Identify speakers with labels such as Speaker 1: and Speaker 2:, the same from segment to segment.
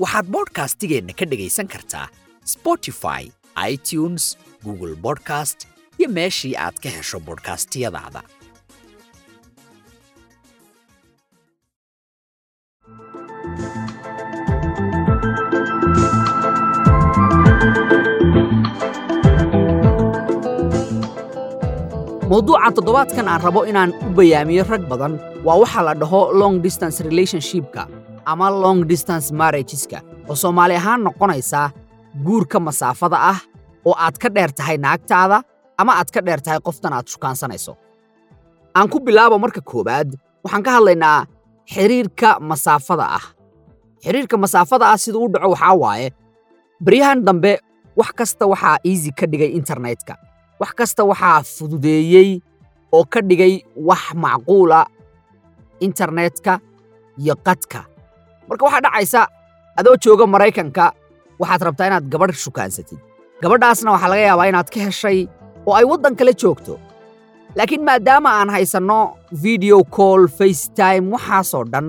Speaker 1: waxaad bodhkastigeenna ka dhegaysan kartaa spotify itunes google bodcast iyo meeshii aad ka hesho bodhkastiyadaada mawduuca toddobaadkan aan rabo inaan u bayaamiyo rag badan waa waxaa la dhaho long distance relationshipka ama long distance marriageska oo soomaali ahaan noqonaysaa guurka masaafada ah oo aad ka dheer tahay naagtaada ama aad ka dheer tahay qoftan aad shukaansanayso. Aan ku bilaabo marka koowaad waxaan ka hadlaynaa xidhiirka masaafada ah. Xidhiirka masaafada ah siduu u dhaco waxaa waaye baryahan dambe wax kasta waxaa easy ka dhigay internetka. Wax kasta waxaa fududeeyey oo ka dhigay wax macquula internetka iyo qadka marka waxaa dhacaysa adoo jooga maraykanka waxaad rabtaa inaad gabadh shukaansatid gabadhaasna waxaa laga yaabaa inaad ka heshay oo ay waddan kale joogto. Laakiin maadaama aan haysanno video call facetime waxaasoo dhan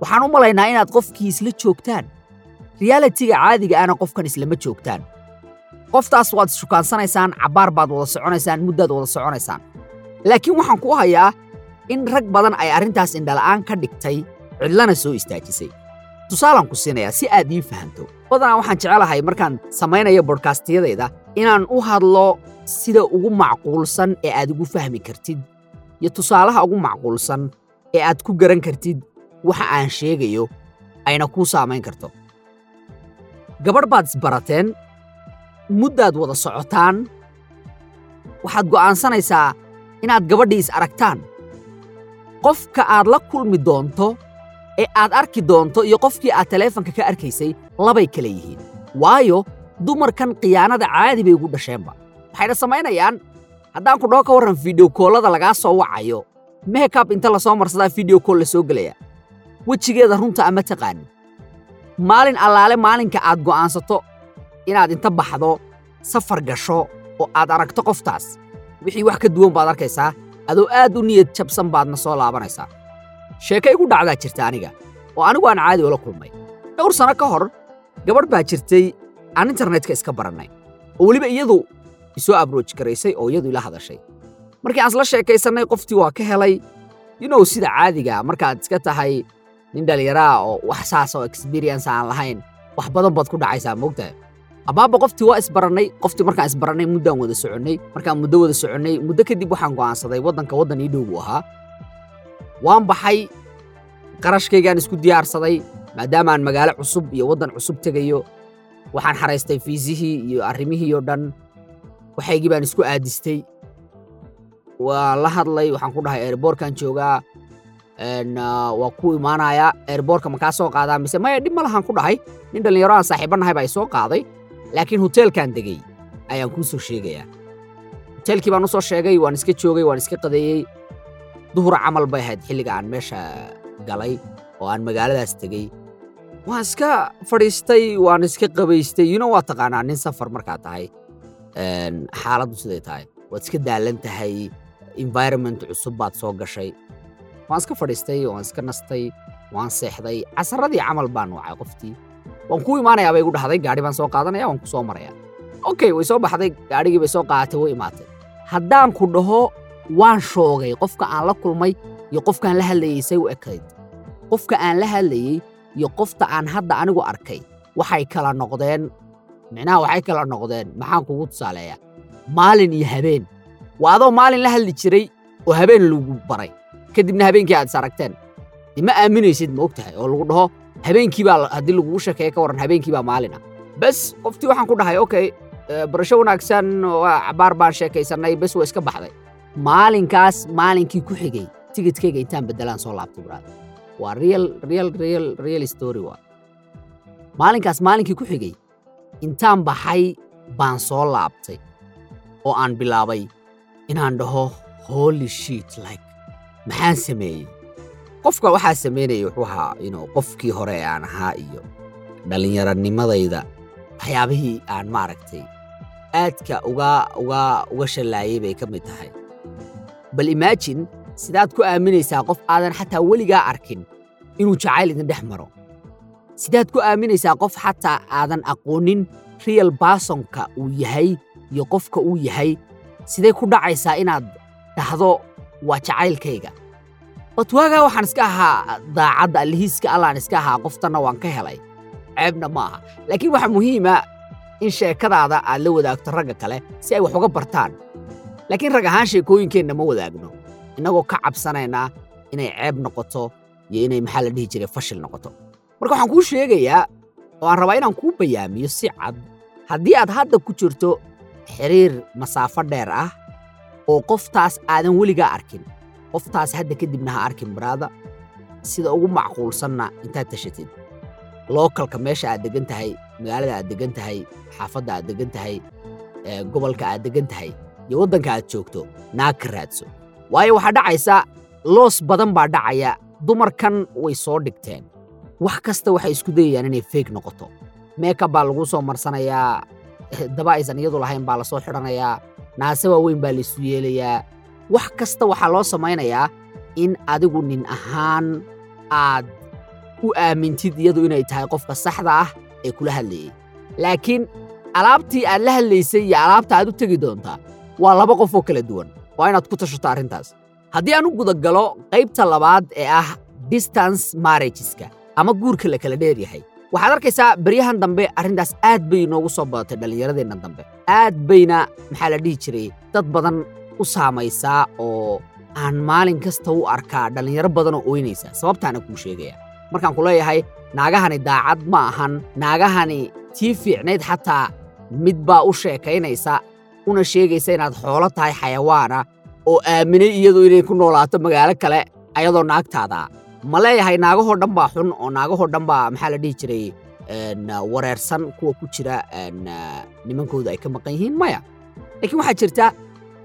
Speaker 1: waxaan u malaynaa inaad qofkii isla joogtaan. Realitiga caadiga ahna qofkan islama joogtaan. Qoftaas waad ishukaansanaysaan cabbaar baad wada soconaysaan muddaad wada soconaysaan. Laakiin waxaan ku hayaa in rag badan ay arrintaas indhala'aan ka dhigtay cidlana soo istaajisay tusaalaan ku siinayaa si aad ii fahamto. Badanaa waxaan jecelahay markaan samaynayo bodhkastiyadayda inaan u hadlo sida ugu macquulsan ee aad igu fahmi kartid iyo tusaalaha ugu macquulsan ee aad ku garan kartid waxa aan sheegayo ayna kuu saamayn karto. Gabadh baad isbarateen muddaad wada socotaan waxaad go'aansanaysaa inaad gabadhii aragtaan. Qofka aad la kulmi doonto ee aad arki doonto iyo qofkii aad taleefanka ka arkaysay labay kale yihiin. Waayo dumarkan khiyaanada caadi bay ugu dhasheenba. Waxayna samaynayaan? Haddaan ku dhaho ka warran fideokoollada lagaa soo wacayo mehekab inta la soo marsadaa fideokool la soo gelaya wejigeeda runta ama taqaanin maalin allaale maalinka aad go'aansato inaad inta baxdo safar gasho oo aad aragto qoftaas. Wixii wax ka duwan baad arkaysaa adoo aad u niyad jabsan baadna soo laabanaysaa sheeke igu dhacdaa jirta aniga oo anigu aan caadi ula kulmay. Dhowr sanno ka hor gabadh baa jirtay aan internetka iska barannay oo weliba iyadu isoo abrooj garaysay oo iyadu ila hadashay. Markii aan isla sheekaysannay qoftii waa ka helay yunow sida caadiga markaad iska tahay nin dhallinyaraa oo wax saas oo experience aan lahayn wax badan baad ku dhacaysaa moogtahay abbaabba qoftii waa isbarannay qoftii markaan isbarannay muddaan wada soconnay markaan muddo wada soconnay muddo kadib waxaan go'aansaday waddanka waddan ii dhow ahaa waan baxay qarashkaygaan isku diyaarsaday maadaama aan magaalo cusub iyo waddan cusub tegayo waxaan xaraystay fiisihii iyo arrimihii oo dhan waxaygii baan isku aadistay. Waan la hadlay waxaan ku dhahay eerboorkaan joogaa waa ku imaanayaa eerboorka makaa soo qaadaa? Mise maya dhib ma ku dhahay nin dhallinyaro aan saaxiibannahay baa i soo qaaday laakiin hoteelkaan degey ayaan kuu soo sheegayaa. Hoteelkii baan u soo sheegay waan iska joogay waan iska qadeeyey duhur camal bay ahayd xilliga aan meesha galay oo aan magaaladaas tegey. Waan iska fadhiistay waan iska qabaystay. Yuna waa taqaanaa nin safar markaa tahay. Xaaladdu siday tahay. Waad iska daalan tahay environment cusub baad soo gashay. Waan iska fadhiistay waan iska nastay waan seexday. Casaradii camal baan wacay qoftii. Waan kuu imaanayaa bay igu dhahday. Gaadhi baan soo qaadanaya waan ku soo maraya okay way soo baxday. Gaadhigii bay soo qaadatay way imaatay. Haddaan ku dhaho waan shoogay qofka aan la kulmay iyo qofkaan la hadlayey say u ekayd qofka aan la hadlayey iyo qofta aan hadda anigu arkay waxay kala noqdeen micnaha waxay kala noqdeen maxaan kugu tusaaleeyaa maalin iyo habeen. Waa adoo maalin la hadli jiray oo habeen lagu baray. Kadibna habeenkii aad is aragteen. Dee aaminaysid ma og tahay oo lagu dhaho habeenkii baa haddii lagugu sheekeeyo ka warran habeenkii baa maalin ah. Bes qoftii waxaan ku dhahay okay barasho wanaagsan waa cabaar baan sheekaysannay bes waa iska baxday maalinkaas maalinkii ku xigay? Tigidkayga intaan beddelaan soo laabtay buraad waa real story waa maalinkaas maalinkii ku xigay intaan baxay baan soo laabtay oo aan bilaabay inaan dhaho holy shit like maxaan sameeyey? Qofka waxaa samaynaya wuxuu ahaa inuu qofkii hore aan ahaa iyo dhallinyaranimadayda waxyaabihii aan maaragtay aadka uga uga uga shallaayay bay ka mid tahay bal imaajin sidaad ku aaminaysaa qof aadan xataa weligaa arkin inuu jacayl idin dhex maro. Sidaad ku aaminaysaa qof xataa aadan aqoonin real barsonka uu yahay iyo qofka uu yahay sidee ku dhacaysaa inaad dhahdo waa jacaylkayga. Bat waagaa waxaan iska ahaa daacadda allihiiska allaan iska ahaa qoftanna waan ka helay. Ceebna ma aha. Laakiin waxaa muhiima in sheekadaada aad la wadaagto ragga kale si ay wax uga bartaan laakiin rag ahaan sheekooyinkeenna ma wadaagno. Innagoo ka cabsanaynaa inay ceeb noqoto iyo inay maxaa la dhihi jiray fashil noqoto. Marka waxaan kuu sheegayaa oo aan rabaa inaan kuu bayaamiyo si cad haddii aad hadda ku jirto xiriir masaafo dheer ah oo qoftaas aadan weligaa arkin qoftaas hadda kadibna ha arkin baraada sida ugu macquulsanna intaad tashatid. Lookalka meesha aad degan tahay magaalada aad degan tahay xaafadda aad degan tahay gobolka aad degan tahay iyo waddanka aad joogto naag ka raadso. Waayo waxaa dhacaysa loos badan baa dhacaya dumarkan way soo dhigteen. Wax kasta waxay isku dayayaan inay feeg noqoto. Meekab baa laguu soo marsanayaa daba aysan iyadu lahayn baa la soo xidhanayaa naase waaweyn baa laisu yeelayaa. Wax kasta waxaa loo samaynayaa in adigu nin ahaan aad u aamintid iyadu inay tahay qofka saxda ah ee kula hadlayey laakiin alaabtii aad la hadlaysay iyo alaabta aad u tegi doontaa waa laba qof oo kala duwan. Waa inaad ku tashato arrintaas. Haddii aan u gudagalo qaybta labaad ee ah distance marriageska ama guurka la kala dheer yahay waxaad arkaysaa beryahan dambe arrintaas aad bay inoogu soo badatay dhallinyaradeenna dambe. Aad bayna maxaa la dhihi jiray dad badan u saamaysaa oo aan maalin kasta u arkaa dhallinyaro badanoo ooynaysa sababtaana kuu sheegaya. Markaan ku leeyahay naagahani daacad ma ahan naagahani tii fiicnayd xataa mid baa u sheekaynaysa una sheegaysa inaad xoolo tahay xayawaana oo aaminay iyadu inay ku noolaato magaalo kale ayadoo naagtaada. Ma leeyahay naagahoo dhan baa xun oo naagahoo dhan baa maxaa la dhihi jiray wareersan kuwa ku jira nimankooda ay ka maqan yihiin maya. Laakiin waxaa jirta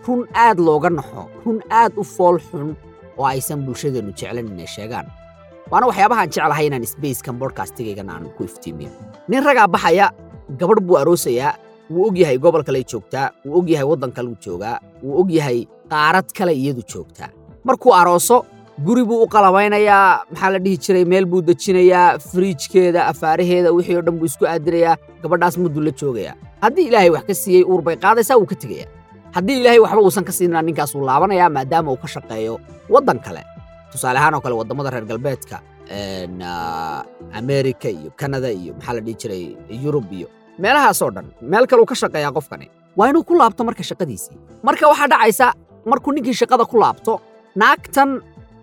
Speaker 1: run aad looga naxo run aad u fool xun oo aysan bulshadeennu jeclan inay sheegaan. Waana waxyaabahaan jeclahay inaan sbacekan bodkastigaygan aan ku iftiimiyo nin ragaa baxaya gabadh buu aroosayaa wuu og yahay gobol kaley joogtaa wuu og yahay waddan kaleu joogaa wuu og yahay qaarad kale iyadu joogtaa. Markuu arooso guri buu u qalabaynayaa maxaa la dhihi jiray meel buu dejinayaa firiijkeeda afaaraheeda wixii oo dhan buu isku aadinayaa gabadhaas mudduu la joogayaa. Haddii ilaahay wax ka siiyey uur bay qaadaysaa wuu ka tegayaa. Haddii ilaahay waxba uusan ka siinana ninkaas wuu laabanayaa maadaama uu ka shaqeeyo waddan kale. Tusaale ahaan oo kale waddamada reer galbeedka amerika iyo kanada iyo maxaa la dhihi jiray yurub iyo meelahaasoo dhan meel kaleu ka shaqeeyaa qofkani. Waa inuu ku laabto marka shaqadiisii marka waxaa dhacaysa markuu ninkii shaqada ku laabto naagtan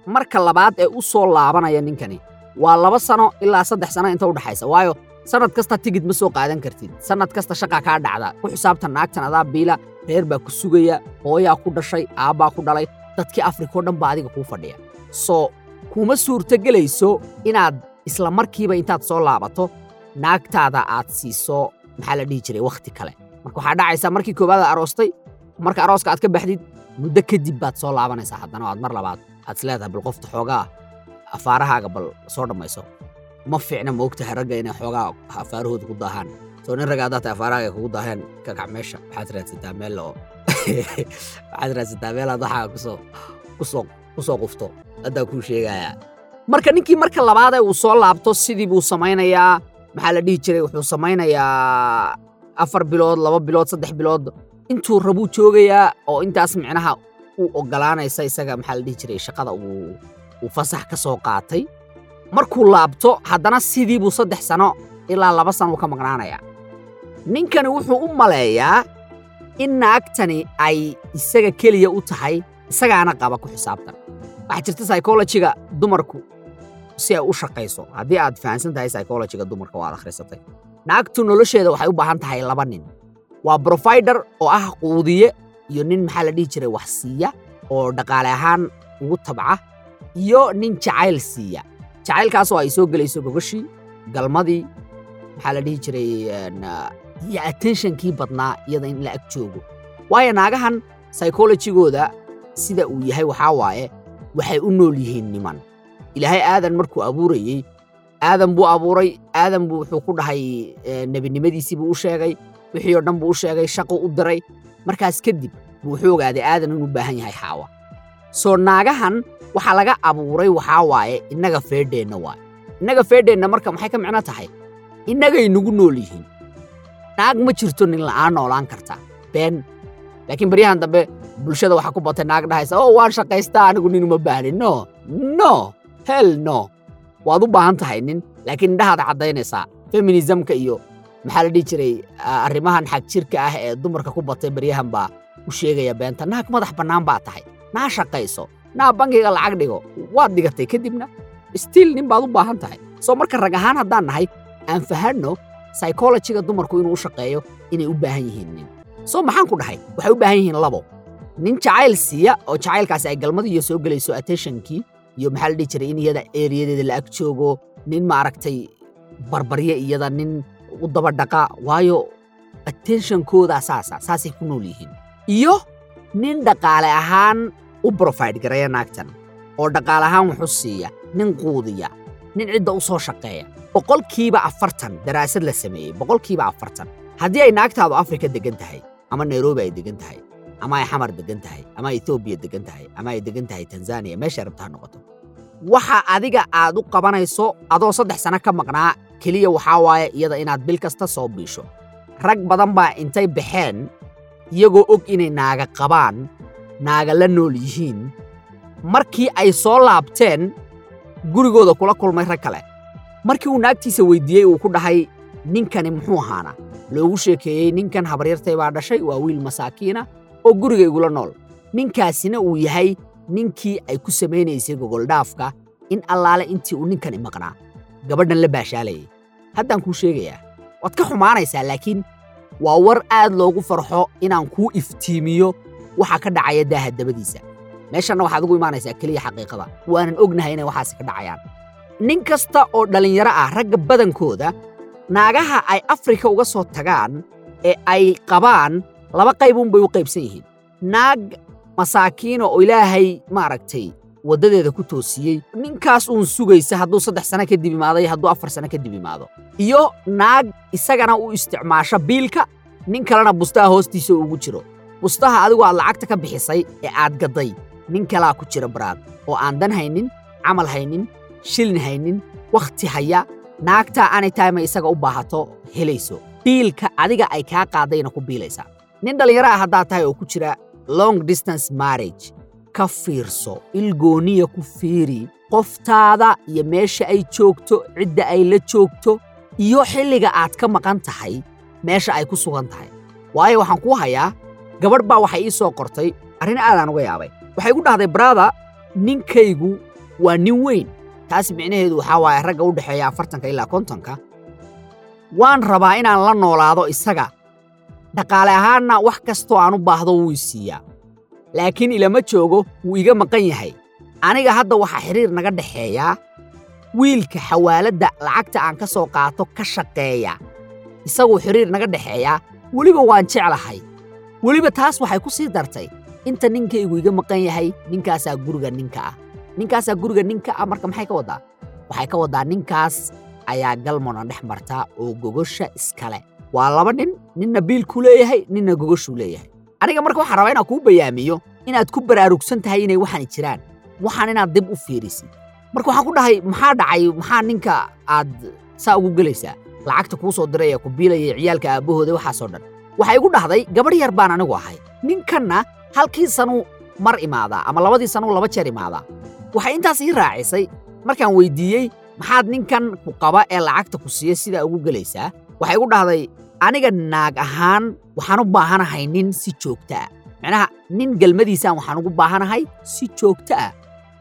Speaker 1: marka labaad ee u soo laabanaya ninkani waa laba sano ilaa saddex sano inta u dhaxaysa. Waayo sannad kasta tigid ma soo qaadan kartid. Sannad kasta shaqaa kaa dhacda. Ku xisaabtan naagtan adaa biila reer baa ku sugaya hooyaa ku dhashay aabbaa ku dhalay dadkii afrikao dhan baa adiga kuu fadhiya. Soo kuma suurtogelayso inaad isla markiiba intaad soo laabato naagtaada aad siiso maxaa la dhihi jiray wakhti kale. Marka waxaa dhacaysaa markii koowaad aad aroostay marka arooska aad ka baxdid muddo kadib baad soo laabanaysaa haddana aad mar labaad aad is bal qofta xoogaa afaarahaaga bal soo dhammayso ma fiicna ma ogtahay ragga inay xoogaa afaarahooda ku daahaan soo nin ragga haddaad tahay kugu daaheen ka kac meesha. Waxaad raadsataa meel oo waxaad raadsataa meel aad waxaa ku soo ku soo ku soo qufto. Haddaa kuu sheegayaa. Marka ninkii marka labaadee uu soo laabto sidii buu samaynayaa maxaa la dhihi jiray? Wuxuu samaynayaa afar bilood laba bilood saddex bilood. Intuu rabuu joogayaa oo intaas micnaha u oggolaanaysa isaga maxaa la dhihi jiray shaqada uu fasax ka soo qaatay. Markuu laabto haddana sidii buu saddex sano ilaa laba sano uu ka maqnaanayaa ninkani wuxuu u maleeyaa in naagtani ay isaga keliya u tahay isagaana qaba ku xisaabtan. Waxaa jirta psychologiga dumarku si ay u shaqayso haddii aad fahamsan tahay psychologiga dumarka oo aad akhrisatay. Naagtu nolosheeda waxay u baahan tahay laba nin. Waa provider oo ah quudiye iyo nin maxaa la dhihi jiray wax siiya oo dhaqaale ahaan ugu tabca iyo nin jacayl siiya. Jacaylkaasoo ay soo gelayso gogashii galmadii maxaa la dhihi jiray iyo attentionkii badnaa iyada in la ag joogo. Waayo naagahan psychologigooda sida uu yahay waxaa waaye waxay u nool yihiin niman ilaahay aadan markuu abuurayey aadan buu abuuray aadan buu wuxuu ku dhahay nebinimadiisii buu u sheegay wixii oo dhan buu u sheegay shaquu u diray markaas kadib buu wuxuu ogaaday aadan inuu baahan yahay xaawa. Soo naagahan waxaa laga abuuray waxaa waaye innaga feedheenna waaye. Innaga feedheenna marka maxay ka micno tahay? Innagay nagu nool yihiin. Naag ma jirto nin la'aan noolaan karta. Been laakiin baryahan dambe bulshada waxaa ku batay naag dhahaysa oo waan shaqaystaa anigu nin uma baahnin. No no hel waad u baahan tahay nin laakiin indhahaad caddaynaysaa. Feminismka iyo maxaa la dhihi jiray arrimahan xag jirka ah ee dumarka ku batay baryahan baa u sheegaya beenta. Naag madax bannaan baa tahay. Naa shaqayso naa bangiga lacag dhigo waad dhigatay kadibna stiil nin baad u baahan tahay. Soo marka rag ahaan haddaan nahay aan fahanno psychologiga dumarku inuu u shaqeeyo inay u baahan yihiin nin. Soo maxaan ku dhahay? Waxay u baahan yihiin labo. Nin jacayl siiya oo jacaylkaasi ay galmadiiyo soo gelayso attentionkii iyo maxaa la dhihi jiray in iyada eeriyadeeda la ag joogo. Nin maaragtay barbarya iyada nin u daba dhaqa waayo attentionkooda saasa saasay ku nool yihiin. Iyo nin dhaqaale ahaan u brofide gareeya naagtan oo dhaqaale ahaan wuxu siiya nin quudiya nin cidda u soo shaqeeya. Boqolkiiba afartan daraasad la sameeyey boqolkiiba afartan. Haddii ay naagtaadu afrika deggan tahay ama nairobi ay deggan tahay ama ay xamar deggan tahay ama etoobiya deggan tahay ama ay deggan tahay tanzaniya meeshay rabta noqoto waxa adiga aad u qabanayso adoo saddex sano ka maqnaa keliya waxaa waaye iyada inaad bil kasta soo biisho rag badan baa intay baxeen iyagoo og inay naaga qabaan naaga la nool yihiin markii ay soo laabteen gurigooda kula kulmay rag kale markii uu naagtiisa weyddiiyey uu ku dhahay ninkani muxuu ahaana loogu sheekeeyey ninkan habaryartay baa dhashay waa wiil masaakiina oo guriga igula nool. Ninkaasina uu yahay ninkii ay ku samaynaysay gogoldhaafka in allaale intii uu ninkani maqnaa. Gabadhan la baashaalayay. Haddaan kuu sheegayaa waad ka xumaanaysaa laakiin waa war aad loogu farxo inaan kuu iftiimiyo waxa ka dhacaya daaha dabadiisa. Meeshanna waxaad ugu imaanaysaa keliya xaqiiqada. Waanan ognahay inay waxaasi ka dhacayaan. Nin kasta oo dhallinyaro ah ragga badankooda naagaha ay afrika uga soo tagaan ee ay qabaan laba qaybuunbay u qaybsan yihiin. Naag masaakiina oo ilaahay maaragtay waddadeeda ku toosiyey ninkaas uun sugaysa hadduu saddex sano kadib imaado iyo hadduu afar sano kadib imaado. Iyo naag isagana u isticmaasho biilka nin kalena bustaha hoostiisa ugu jiro. Bustaha adigu aad lacagta ka bixisay ee aad gadday nin kalaa ku jira baraad oo aan dan haynin camal haynin shilin haynin wakhti haya naagtaa anytime isaga u baahato helayso. Biilka adiga ay kaa qaadayna ku biilaysaa nin dhallinyaro ah haddaad tahay oo ku jira long distance marriage ka fiirso ilgooniya ku fiiri qoftaada iyo meesha ay joogto cidda ay la joogto iyo xilliga aad ka maqan tahay meesha ay ku sugan tahay. Waayo waxaan kuu hayaa gabadh baa waxay ii soo qortay arrin aadaan uga yaabay. Waxay gu dhahday brada ninkaygu waa nin weyn. Taas micnaheedu waxaa waaye ragga u dhexeeya afartanka ilaa kontonka. Waan rabaa inaan la noolaado isaga dhaqaale ahaanna wax kastoo aan u baahdo wuu isiiyaa laakiin ilama joogo wuu iga maqan yahay. Aniga hadda waxaa xidhiir naga dhexeeyaa wiilka xawaaladda lacagta aan ka soo qaato ka shaqeeya. Isaguu xidhiir naga dhexeeyaa weliba waan jeclahay. Weliba taas waxay ku sii dartay. Inta ninkaygu iga maqan yahay ninkaasaa guriga ninka ah. Ninkaasaa guriga ninka ah marka maxay ka waddaa? Waxay ka waddaa ninkaas ayaa galmona dhex martaa oo gogosha iskale. Waa laba nin ninna biilkuu leeyahay ninna gogoshuu leeyahay. Aniga marka waxaan rabaa inaan kuu bayaamiyo inaad ku baraarugsan tahay inay waxaani jiraan waxaan inaad dib u fiirisid. Marka waxaan ku dhahay maxaa dhacay maxaa ninka aad saa ugu gelaysaa? Lacagta kuu soo diray ee ku biilaya ciyaalka aabbahooda waxaasoo dhan. Waxay igu dhahday gabadh yar baan anigu ahay. Ninkanna halkii sanuu mar imaadaa ama labadii sanuu laba jeer imaadaa waxay intaas ii raacisay markaan weyddiiyey maxaad ninkan ku qaba ee lacagta ku siiya sidaa ugu gelaysaa? Waxay igu dhahday aniga naag ahaan waxaan u baahanahay nin si joogto ah. Macnaha nin gelmadiisaan waxaan ugu baahanahay si joogto ah.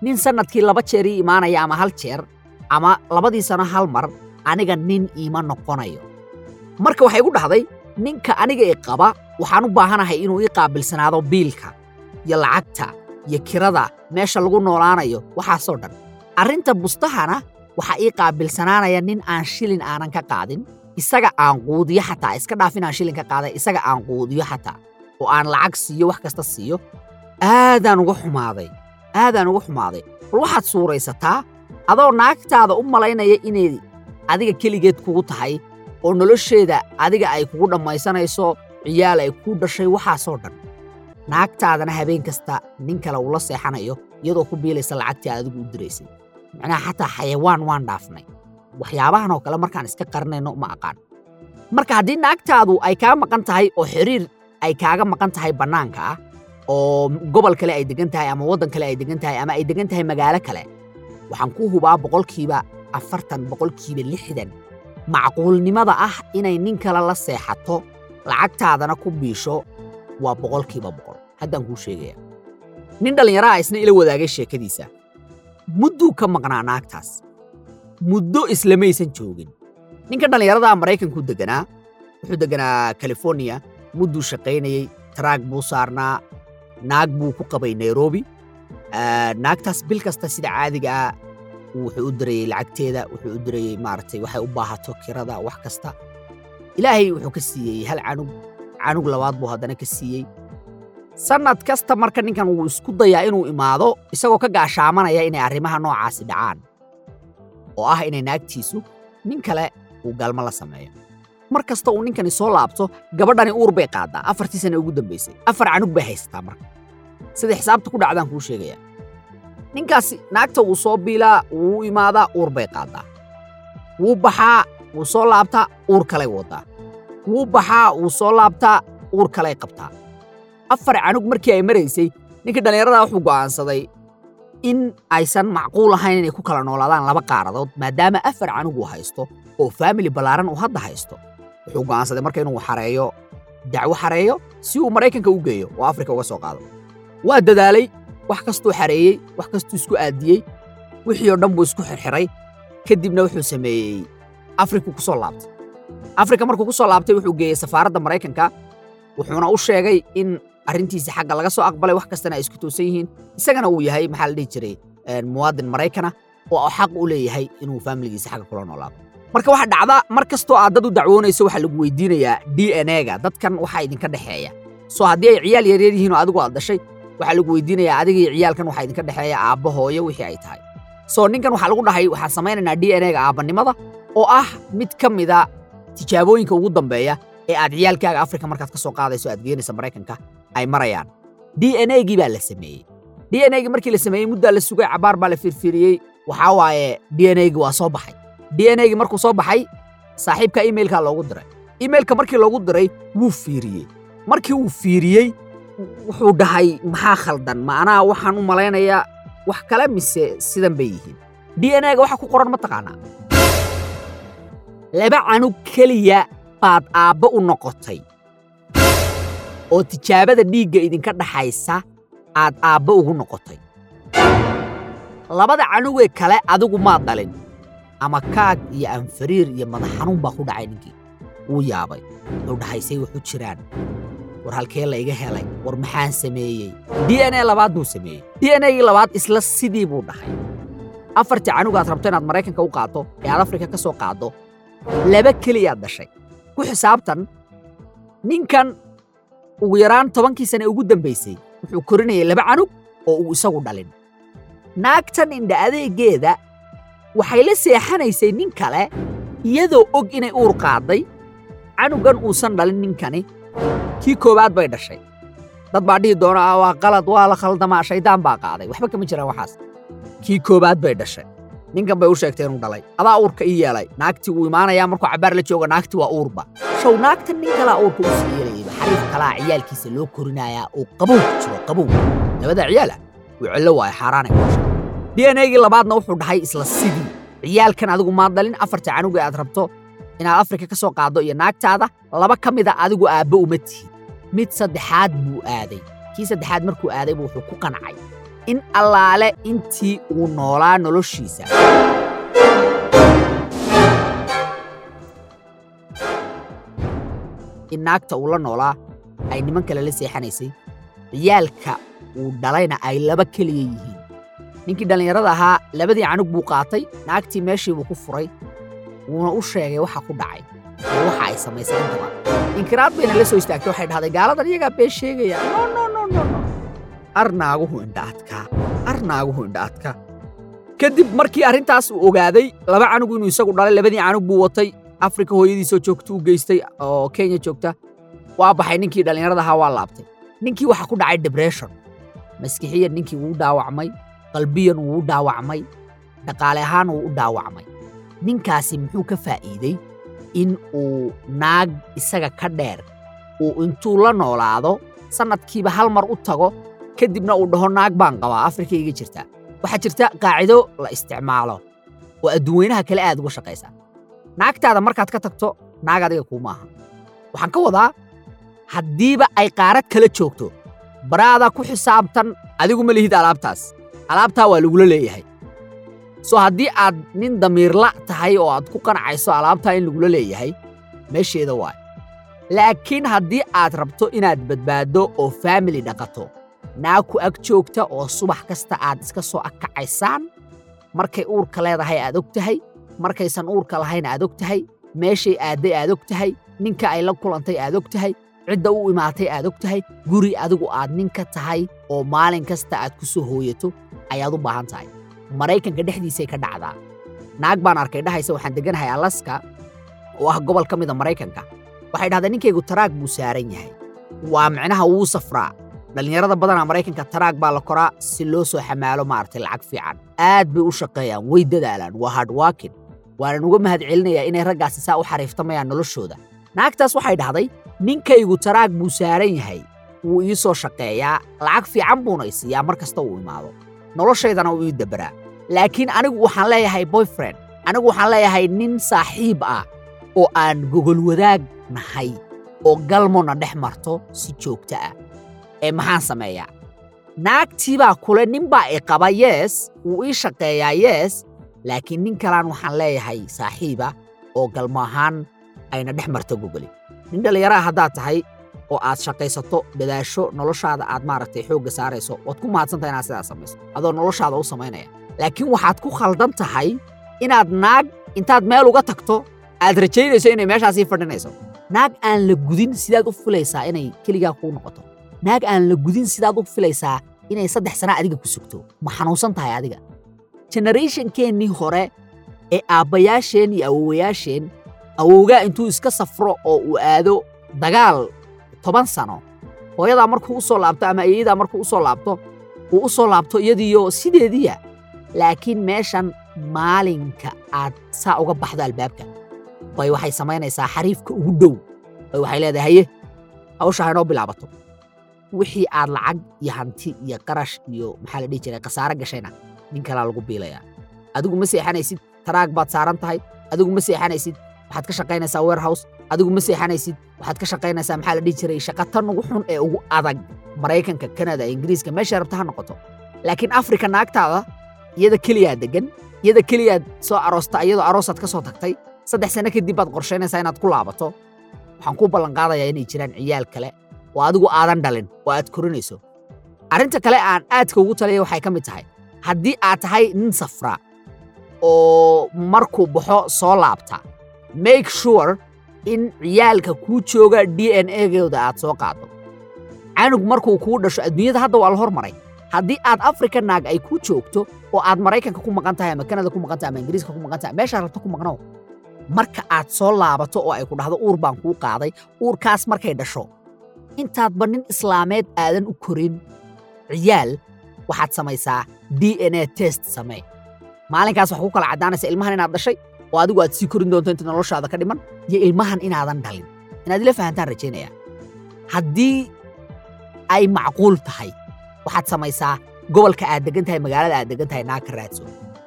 Speaker 1: Nin sannadkii laba jeer ii imaanaya ama hal jeer ama labadii sano hal mar aniga nin iima noqonayo. Marka waxay igu dhahday ninka aniga i qaba waxaan u baahanahay inuu ii qaabilsanaado biilka iyo lacagta iyo kirada meesha lagu noolaanayo waxaasoo dhan. Arrinta bustahana waxaa ii qaabilsanaanaya nin aan shilin aanan ka qaadin isaga aan quudiyo xataa iska dhaaf inaan shilin ka qaaday isaga aan quudiyo xataa. Oo aan lacag siiyo wax kasta siiyo. Aadaan uga xumaaday aadaan uga xumaaday. Bal waxaad suuraysataa adoo naagtaada u malaynaya inay adiga keligeed kugu tahay oo nolosheeda adiga ay kugu dhammaysanayso ciyaal ay kuu dhashay waxaasoo dhan. Naagtaadana habeen kasta nin kale uula seexanayo iyadoo ku biilaysa lacagtii aad adigu u diraysay macnaha xataa xayawaan waan dhaafnay waxyaabahan oo kale markaan iska qarinayno ma aqaan. Marka haddii naagtaadu ay kaa maqan tahay oo xiriir ay kaaga maqan tahay bannaanka ah oo gobol kale ay degan tahay ama waddan kale ay degan tahay ama ay degan tahay magaalo kale waxaan ku hubaa boqolkiiba afartan boqolkiiba lixdan macquulnimada ah inay nin kale la seexato lacagtaadana ku biisho waa boqolkiiba boqol. Haddaan kuu sheegaya nin dhallinyaraha isna ila wadaagay sheekadiisa. Mudduu ka maqnaa naagtaas muddo islamaysan joogin. Ninka dhallinyarada maraykanku deganaa wuxuu deganaa californiya mudduu shaqaynayey taraag buu saarnaa naag buu ku qabay nairobi. Naagtaas bil kasta sida caadiga ah wuxuu u dirayey lacagteeda wuxuu u dirayey maaragtay waxay u baahato kirada wax kasta. Ilaahay wuxuu ka siiyey hal canug canug labaad buu haddana ka siiyey. Sannad kasta marka ninkan wuu isku dayaa inuu imaado isagoo ka gaashaamanaya inay arrimaha noocaasi dhacaan oo ah inay naagtiisu nin kale uu galmo la sameeyo. Mar kasta uu ninkani soo laabto gabadhani uur bay qaaddaa. Afartii sana ugu dambaysay afar canug bay haysataa marka. Sida xisaabta ku dhacdaan kuu sheegaya. Ninkaasi naagta wuu soo biilaa wuu imaadaa uur bay qaaddaa wuu baxaa wuu soo laabtaa uur kalay waddaa wuu baxaa wuu soo laabtaa uur kalay qabtaa. Afar canug markii ay maraysay ninkii dhallinyarada wuxuu go'aansaday in aysan macquul ahayn inay ku kala noolaadaan laba qaaradood maadaama afar canug uu haysto oo faamili ballaaran uu hadda haysto wuxuu go'aansaday marka inuu xareeyo dacwo xareeyo si uu maraykanka u geeyo oo afrika uga soo qaado. Waa dadaalay wax kastuu xareeyey wax kastuu isku aadiyey wixii oo dhan buu isku xirxiray kadibna wuxuu sameeyey afriku ku soo laabtay. Afrika markuu ku soo laabtay wuxuu geeyey safaaradda maraykanka wuxuuna u sheegay in arrintiisa xagga laga soo aqbalay wax kastana ay isku toosan yihiin isagana uu yahay maxaa la dhihi jiray muwaadin maraykana oo xaq u leeyahay inuu faamiligiisa xagga kula noolaado. Marka waxaa dhacda mar kastoo aad dad u dacwoonayso waxaa lagu weydiinayaa d n a-ga dadkan waxaa idinka dhexeeya. Soo haddii ay ciyaal yaryar yihiin oo adigu aad dhashay waxaa lagu weydiinayaa adiga iyo ciyaalkan waxaa idinka dhexeeya aabba hooyo wixii ay tahay. Soo ninkan waxaa lagu dhahay waxaan samaynaynaa d n a-ga oo ah mid ka mida tijaabooyinka ugu dambeeya ee aad ciyaalkaaga afrika markaad ka soo qaadayso aad geenaysa maraykanka ay marayaan. D n a gii baa la sameeyey. D n a gii markii la sameeyey muddaa la sugay cabaar baa la firfiriyey. Waxaa waaye d n a gii waa soo baxay. D n a gii markuu soo baxay saaxiibka imailkaa loogu diray. Imailka markii loogu diray wuu fiiriyey. Markii uu fiiriyey wuxuu dhahay maxaa khaldan? Ma anaa waxaan u malaynayaa wax kale mise sidan bay yihiin? D n a ga ku qoran ma taqaanaa? Laba canug keliya baad aabbo u noqotay. Oo tijaabada dhiigga idinka dhaxaysa aad aabbo ugu noqotay. Labada canugee kale adigu maad dhalin. Ama kaag iyo anfariir iyo madax xanuun baa ku dhacay ninkii. Wuu yaabay. Wuxuu dhahaysay waxu jiraan. War halkee la iga helay? War maxaan sameeyey? D n a labaad buu sameeyey. D n gii labaad isla sidii buu dhahay. Afartii canugaad rabto inaad maraykanka u qaaddo ee aad afrika ka soo qaaddo laba keliyaad dhashay ku xisaabtan ninkan ugu yaraan tobankii sane ugu dambaysay wuxuu korinayay laba canug oo uu isagu dhalin. Naagtan indha adeegeeda waxay la seexanaysay nin kale iyadoo og inay uur qaadday canugan uusan dhalin ninkani. Kii koowaad bay dhashay. Dad baa dhihi doona waa qalad waa la khaldamaa shaydaan baa qaaday. Waxba kama jiraan waxaas. Kii koowaad bay dhashay ninkan bay u sheegtay inuu dhalay. Adaa uurka ii yeelay. Naagtii wuu imaanayaa markuu cabbaar la jooga naagtii waa uurba show naagtan nin kalaa uurka u sii yeelayayba xariif kalaa ciyaalkiisa loo korinayaa oo qabow ku jiro qabow. Labada ciyaala wuu cello waayo xaaraanay d n a gii labaadna wuxuu dhahay isla sidii. Ciyaalkan adigu maad dhalin afarta canuga aad rabto inaad afrika ka soo qaaddo iyo naagtaada laba ka mida adigu aabbo uma tihin mid saddexaad buu aaday. Kii saddexaad markuu aadaybu wuxuu ku qancay in allaale intii uu noolaa noloshiisa in naagta uu la noolaa ay niman kale la seexanaysay ciyaalka uu dhalayna ay laba keliya yihiin ninkii dhallinyarada ahaa labadii canug buu qaatay naagtii meeshii buu ku furay wuuna u sheegay waxa ku dhacay oo waxa ay samaysay intaba inkiraad bayna la soo istaagtay waxay dhahday gaaladan iyagaa been sheegaya arnaaguhu indha adkaa arnaaguhu indha adkaa kadib markii arrintaas uu ogaaday laba canug inuu isagu dhalay labadii canug buu watay. Afrika hooyadiisoo joogta u geystay. Oo kenya joogta waa baxay ninkii dhallinyarada waa laabtay. Ninkii waxa ku dhacay debression maskixiyan ninkii wuu dhaawacmay. Qalbiyan wuu u dhaawacmay. Dhaqaale ahaan wuu u dhaawacmay. Ninkaasi muxuu ka faa'iiday in uu naag isaga ka dheer uu intuu la noolaado sannadkiiba hal mar u tago kadibna uu dhaho naag baan qabaa afrika iga jirta. Waxaa jirta qaacido la isticmaalo oo adduunweynaha kale aad uga shaqaysa. Naagtaada markaad ka tagto naag adiga kuuma aha waxaan ka wadaa haddiiba ay qaarad kala joogto. Baraada ku xisaabtan adigu ma lihid alaabtaas. Alaabtaa waa lagula leeyahay. Soo haddii aad nin damiirla tahay oo aad ku qancayso alaabtaa in lagula leeyahay meesheeda waay. Laakiin haddii aad rabto inaad badbaaddo oo faamili dhaqato naag ku ag joogta oo subax kasta aad iska soo agkacaysaan markay uurka leedahay aad og tahay markaysan uurka lahayn aad og tahay meeshay aadday aad og tahay ninka ay la kulantay aad og tahay cidda u imaatay aad og tahay guri adigu aad ninka tahay oo maalin kasta aad ku soo hooyato ayaad u baahan tahay. Maraykanka dhexdiisay ka dhacdaa. Naag baan arkay dhahaysa waxaan degganahay alaska oo ah gobol ka mida maraykanka. Waxay dhahdaa ninkaygu taraag buu saaran yahay. Waa micnaha wuu safraa dhallinyarada badanaa maraykanka taraag baa la koraa si loo soo xamaalo maaragtay lacag fiican. Aad bay u shaqeeyaan way dadaalaan waa hardwakin waanan uga mahad celinayaa inay raggaasi saa u xariiftamayaan noloshooda. Naagtaas waxay dhahday ninkaygu taraag buu saaran yahay. Wuu ii soo shaqeeyaa lacag fiican buuna i siiyaa mar kasta uu imaado. Noloshaydana wuu ii dabaraa. Laakiin anigu waxaan leeyahay boyfriend anigu waxaan leeyahay nin saaxiib ah oo aan gogol wadaag nahay oo galmona dhex marto si joogto ah ee maxaan sameeyaa naagtii baa kule nin baa i qaba yees wuu ii shaqeeyaa yees laakiin nin kalaan waxaan leeyahay saaxiiba oo galmo ahaan ayna dhex marto gogoli nin dhallinyaraha haddaad tahay oo aad shaqaysato dadaasho noloshaada aad maaragtay xoogga saarayso waad ku mahadsantahay inaad sidaas samayso. Adoo noloshaada u samaynaya. Laakiin waxaad ku khaldan tahay inaad naag intaad meel uga tagto aad rajaynayso inay meeshaasii fadhinayso. Naag aan la gudin sidaad u filaysaa inay keligaa kuu noqoto naag aan la gudin sidaad u filaysaa inay saddex sana adiga ku sugto. Ma xanuunsan tahay adiga. Generationkeennii hore ee aabbayaasheen iyo awowayaasheen awowgaa intuu iska safro oo uu aado dagaal toban sano hooyadaa markuu u soo laabto ama eeyadaa markuu u soo laabto uu u soo laabto iyadiiyo sideediya. Laakiin meeshan maalinka aad saa uga baxdo albaabka. Bay waxay samaynaysaa xariifka ugu dhow. Bay waxay leedahay haye hawsha haynoo bilaabato wixii aad lacag iyo hanti iyo qarash iyo maxaa la dhihi jiray khasaare gashayna nin kalaa lagu biilayaa adigu ma seexanaysid taraag baad saaran tahay. Adigu ma seexanaysid waxaad ka shaqaynaysaa warehouse. Adigu ma seexanaysid waxaad ka shaqaynaysaa maxaa la dhihi jiray shaqa tan ugu xun ee ugu adag maraykanka kanada ingiriiska. Meesha rabta ha noqoto. Laakiin afrika naagtaada iyada keliyaa degan iyada keliyaad soo aroosta iyadoo aroosaad ka soo tagtay saddex sano kadib baad qorshaynaysaa inaad ku laabato. Waxaan kuu ballanqaadayaa inay jiraan ciyaal kale oo adigu aadan dhalin oo aad korinayso. Arrinta kale aan aadka ugu talaya waxay ka mid tahay haddii aad tahay nin safra oo markuu baxo soo laabta make sure in ciyaalka kuu jooga d n egooda aad soo qaado canug markuu kuu dhasho adduunyada hadda waa la hormaray. Haddii aad afrika naag ay kuu joogto oo aad maraykanka ku maqan tahay ama kanada ku maqan tahay ama ingiriiska ku maqan tahay meeshaad rabto ku maqnow. Marka aad soo laabato oo ay ku dhahdo uur baan kuu qaaday. Uurkaas markay dhasho intaadba nin islaameed aadan u korin. Ciyaal waxaad samaysaa d n a test samee. Maalinkaas wax ku kala caddaanaysa ilmahan inaad dhashay oo adigu aad sii korin doonto inta noloshaada ka dhiman iyo ilmahan inaadan dhalin. Inaad ila fahantaan rajaynaya haddii ay macquul tahay waxaad samaysaa gobolka aad degan tahay magaalada aad degan tahay naag ka raadso.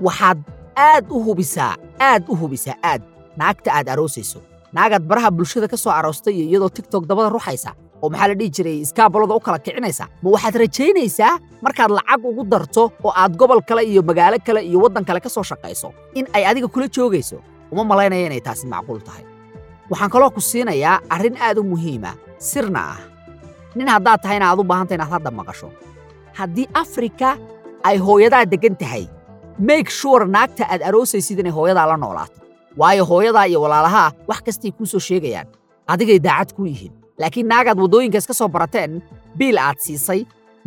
Speaker 1: Waxaad aad u hubisaa aad u hubisaa aad naagta aad aroosayso. Naagaad baraha bulshada ka soo aroostay iyo iyadoo tigtok dabada ruxaysa oo maxaa la dhihi jiray iskaabalada u kala kicinaysa? Ma waxaad rajaynaysaa markaad lacag ugu darto oo aad gobol kale iyo magaalo kale iyo waddan kale ka soo shaqayso in ay adiga kula joogayso? Uma malaynaya inay taasi macquul tahay. Waxaan kaloo ku siinayaa arrin aad u muhiima sirna ah. Nin haddaad tahayna aad u baahantay inaad hadda maqasho. Haddii afrika ay hooyadaa deggan tahay make sure naagta aad aroosaysid inay hooyadaa la noolaato. Waayo hooyadaa iyo walaalahaa wax kastay kuu soo sheegayaan. Adigay daacad ku yihiin laakiin naagaad waddooyinka iska soo barateen biil aad siisay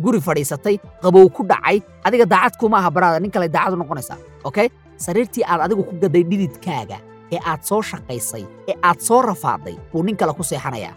Speaker 1: guri fadhiisatay qabow ku dhacay adiga daacad kuma aha baraada nin kale daacad u noqonaysaa okay? Sariirtii aad adigu ku gaday dhididkaaga ee aad soo shaqaysay ee aad soo rafaaday buu nin kale ku seexanayaa.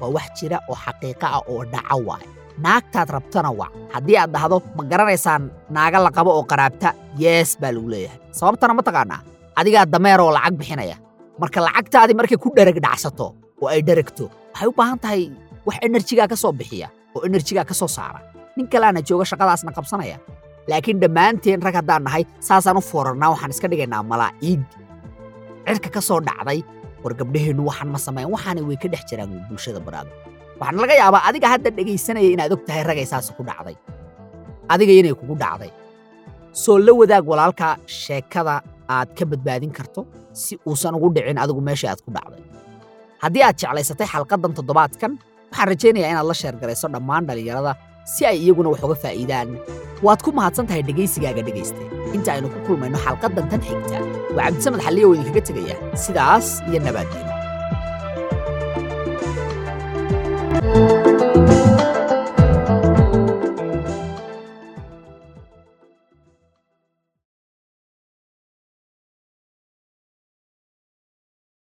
Speaker 1: Waa wax jira oo xaqiiqo ah oo dhaca waay naagtaad rabtana wac haddii aad dhahdo ma garanaysaan naaga la qabo oo qaraabta. Yees baa lagu leeyahay. Sababtana ma taqaanaa adigaa dameer oo lacag bixinaya. Marka lacagtaadii markay ku dhereg dhacsato oo ay dheregto waxay u baahan tahay wax enerjigaa ka soo bixiya oo enerjigaa ka soo saara. Nin kaleana jooga shaqadaasna qabsanaya. Laakiin dhammaanteen rag haddaan nahay saasaan u foorarnaa waxaan iska dhigaynaa malaa'iig cirka ka soo dhacday war gabdhaheennu waxaan ma samayn waxaana way ka dhex jiraan bulshada baraada waxaana laga yaabaa adiga hadda dhegaysanaya inaad og tahay ragay saas ku dhacday. Adiga inay kugu dhacday. Soo la wadaag walaalka sheekada aad ka badbaadin karto si uusan ugu dhicin adigu meesha aad ku dhacday haddii aad jeclaysatay xalqaddan toddobaadkan waxaan rajaynayaa inaad la sheergarayso dhammaan dhallinyarada si ay iyaguna wax uga faa'iidaan. Waad ku mahadsan tahay dhegaysigaaga dhegayste. Inta aynu ku kulmayno xalqaddan tan xigta waa cabdisamed xalliya oo idinkaga tegaya. Sidaas iyo nabaaddiino